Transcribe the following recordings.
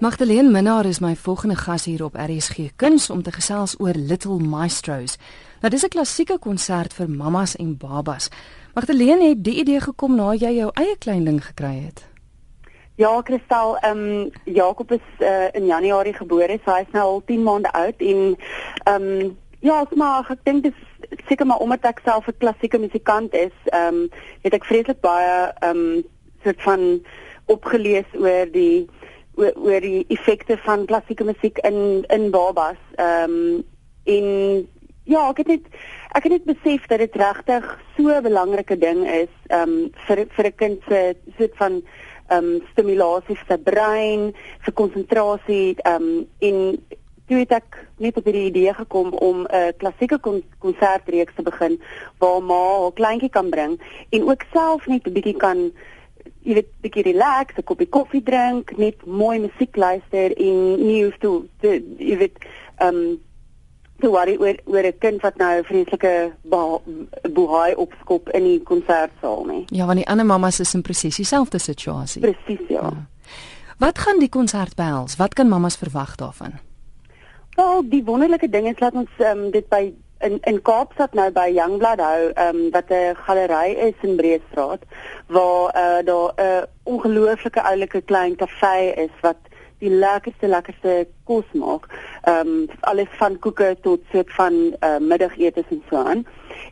Magdalene Minnar is my volgende gas hier op RSG Kuns om te gesels oor Little Maestros. Nou dis 'n klassieke konsert vir mammas en babas. Magdalene het die idee gekom na jy jou eie klein ding gekry het. Ja, Kristal, ehm um, Jakob is uh, in Januarie gebore, so hy is nou al 10 maande oud en ehm um, ja, maar ek dink dit seker maar omdat ek self 'n klassieke musikant is, ehm um, het ek vreeslik baie ehm um, soort van opgelees oor die oor, oor die effekte van klassieke musiek in in babas. Ehm um, en ja, ek het net ek het net besef dat dit regtig so 'n belangrike ding is ehm um, vir vir 'n kind se soort van ehm um, stimulasie vir sy brein, vir konsentrasie ehm um, en toe het ek net op hierdie idee gekom om 'n klassieke konsertreeks te begin waar ma haar kleintjie kan bring en ook self net 'n bietjie kan jy weet bietjie relax, 'n koppie koffie drink, net mooi musiek luister en nie hoef te, te jy weet ehm um, toe worry oor oor 'n kind wat nou 'n vreeslike bohaai opskop in die konsertsaal nie. Ja, want die ander mammas is in presies dieselfde situasie. Presies, ja. ja. Wat gaan die konsert behels? Wat kan mammas verwag daarvan? Wel, die wonderlike ding is laat ons um, dit by in in Kaapstad nou by Youngblood hou, ehm um, wat 'n galery is in Breestraat waar uh, daar 'n uh, ongelooflike oulike klein kafee is wat die lekkerste lekkerste kos maak. Ehm um, alles van koeke tot soort van uh, middagete en so aan.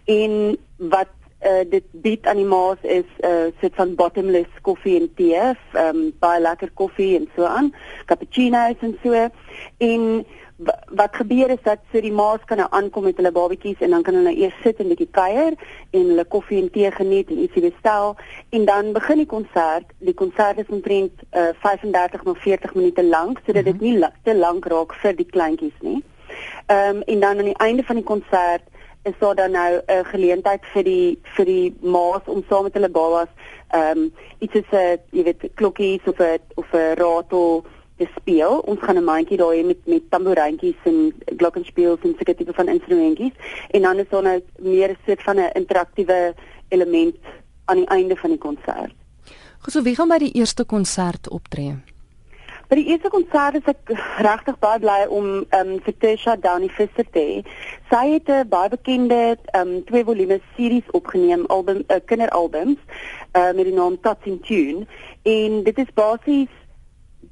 En wat uh, dit bied aan die maas is 'n uh, soort van bottomless koffie en tee, ehm um, baie lekker koffie en so aan, cappuccino's en so. En wat gebeur is dat so die ma's kan nou aankom met hulle babetjies en dan kan hulle nou eers sit en bietjie kuier en hulle koffie en tee geniet en ietsie bestel en dan begin die konsert. Die konsert is omtrent uh, 35 na 40 minute lank sodat dit mhm. nie te lank raak vir die kleintjies nie. Ehm um, en dan aan die einde van die konsert is daar dan nou 'n geleentheid vir die vir die ma's om saam met hulle babas ehm um, iets soos 'n jy weet klokkies of 'n of 'n ratel te speel. Ons gaan 'n mandjie daar hê met met tamboerijntjies en glockenspiels en sulke tipe van instrumentjies en dan is daar nou meer 'n soort van 'n interaktiewe element aan die einde van die konsert. Goeie, wie gaan by die eerste konsert optree? By die eerste konsert is ek regtig baie bly om ehm um, Patricia Downey Fisher te hê. Sy het 'n baie bekende ehm um, twee volume series opgeneem, album uh, kinderalbums, uh, met die naam Tots in Tune en dit is basies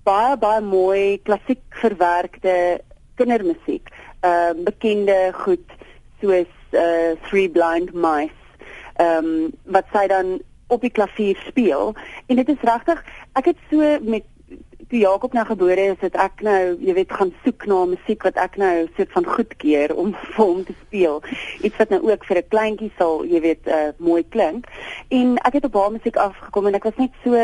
baie baie mooi klassiek verwerkte kindermusiek. Ehm uh, bekende goed soos uh Three Blind Mice. Ehm um, wat sy dan op die klavier speel en dit is regtig ek het so met toe Jakob nou gebore is, het ek nou, jy weet, gaan soek na musiek wat ek nou soort van goedkeur om vir hom te speel. Iets wat nou ook vir 'n kleintjie sal, jy weet, uh, mooi klink. En ek het op haar musiek afgekom en ek was net so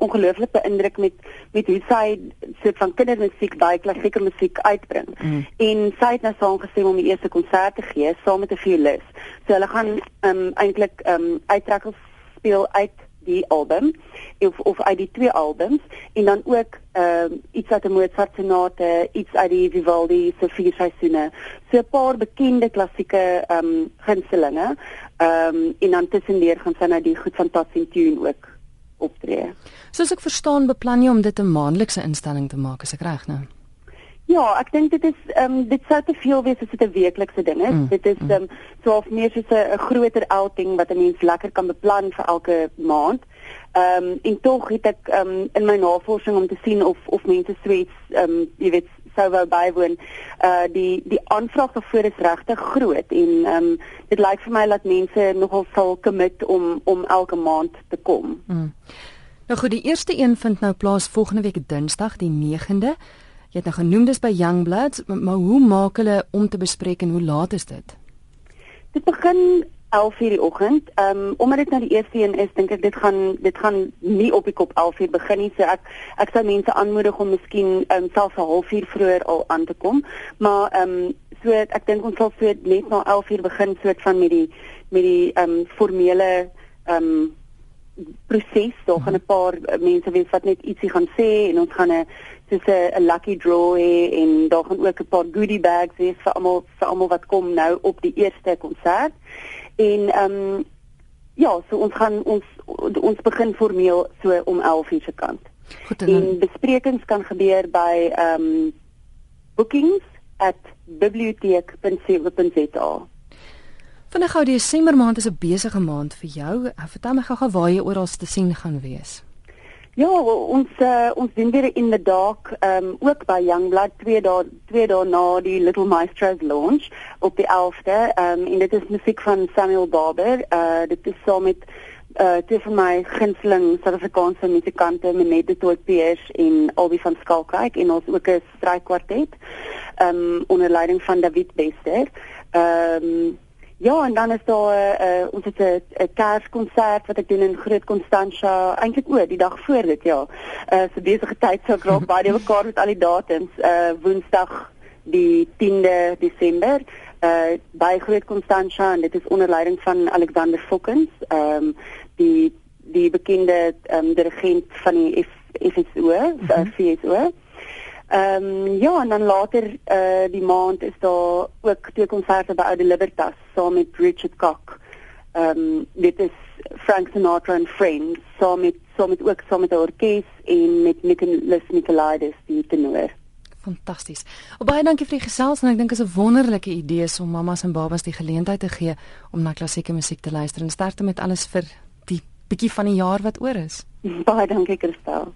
ongelooflik beïndruk met met hoe sy soort van kindermusiek, baie klassieke musiek uitbring. Mm. En sy het nou saamgestem om die eerste konsert te gee saam met 'n violis. So hulle gaan um, eintlik um, uittrekkels speel uit die album of of uit die twee albums en dan ook ehm um, iets uit 'n Mozart sonate, iets uit die Vivaldi se vier seisoene. So 'n paar bekende klassieke ehm um, gunstelinge. Ehm um, en dan tussendeur gaan sy nou die goed van Tassin Tune ook optree. Soos ek verstaan, beplan jy om dit 'n maandelikse instelling te maak, as ek reg nou? Ja, ek dink dit is ehm um, dit sou te veel wees as dit 'n weeklikse ding is. Mm, dit is mm. ehm um, so of meer soos 'n groter outing wat 'n mens lekker kan beplan vir elke maand. Ehm um, en tog het ek ehm um, in my navorsing om te sien of of mense sweets ehm um, jy weet sou wou bywoon. Uh die die aanvraag daarvoor is regtig groot en ehm um, dit lyk vir my dat mense nogal sal commit om om elke maand te kom. Mm. Nou goed, die eerste een vind nou plaas volgende week Dinsdag die 9de. Jy het nou genoem dis by Youngbloods, maar, maar hoe maak hulle om te bespreek en hoe laat is dit? Dit begin 11:00 die oggend. Ehm um, omdat dit nou die eerste een is, dink ek dit gaan dit gaan nie op die kop 11:00 begin nie. So ek ek sou mense aanmoedig om miskien ehm um, selfs 'n halfuur vroeër al aan te kom. Maar ehm um, so ek dink ons sal so net na 11:00 begin soort van met die met die ehm um, formele ehm um, proses. Daar gaan 'n paar mense wees wat net ietsie gaan sê en ons gaan 'n soos 'n lucky draw hê en daar gaan ook 'n paar goodie bags wees vir almal vir almal wat kom nou op die eerste konsert. En ehm um, ja, so ons gaan ons ons begin formeel so om 11:00 se kant. Goed, en besprekings kan gebeur by ehm um, bookings@biblioteek.co.za. Vinnig gou Desember maand is 'n besige maand vir jou. Vertel my gou-gou waar jy oral te sien gaan wees. Ja, ons uh, ons doen weer in the dark ehm um, ook by Youngblood twee dae twee dae na die Little Maestros launch op die 11de. Ehm um, en dit is musiek van Samuel Barber. Uh dit is saam met uh twee van my gunsteling Suid-Afrikaanse musikante, Menette Toot Peers en Albie van Skalkwyk en ons ook 'n strykkwartet. Ehm um, onder leiding van David Bester. Ehm um, Ja, en dan is daar 'n uh, ons het 'n 'n kerskonsert wat ek doen in Groot Constantia, eintlik o, die dag voor dit, ja. Uh so besige tyd sou raak baie die mekaar met al die datums. Uh Woensdag die 10de Desember uh by Groot Constantia en dit is onder leiding van Alexander Fokkens, ehm um, die die bekende ehm um, dirigent van die FSO, mm -hmm. uh, FSO. Ehm um, ja, en dan later eh uh, die maand is daar ook twee konserte by Oude Libertas saam met Richard Cock. Ehm um, dit is Frank Sinatra and Friends saam met saam met ook saam met 'n orkes en met Nicholas Nicolaides die tenor. Fantasties. Oh, baie dankie vir die gesels en ek dink dit is 'n wonderlike idee om mammas en babas die geleentheid te gee om na klassieke musiek te luister en sterkte met alles vir die bietjie van die jaar wat oor is. Baie dankie Christel.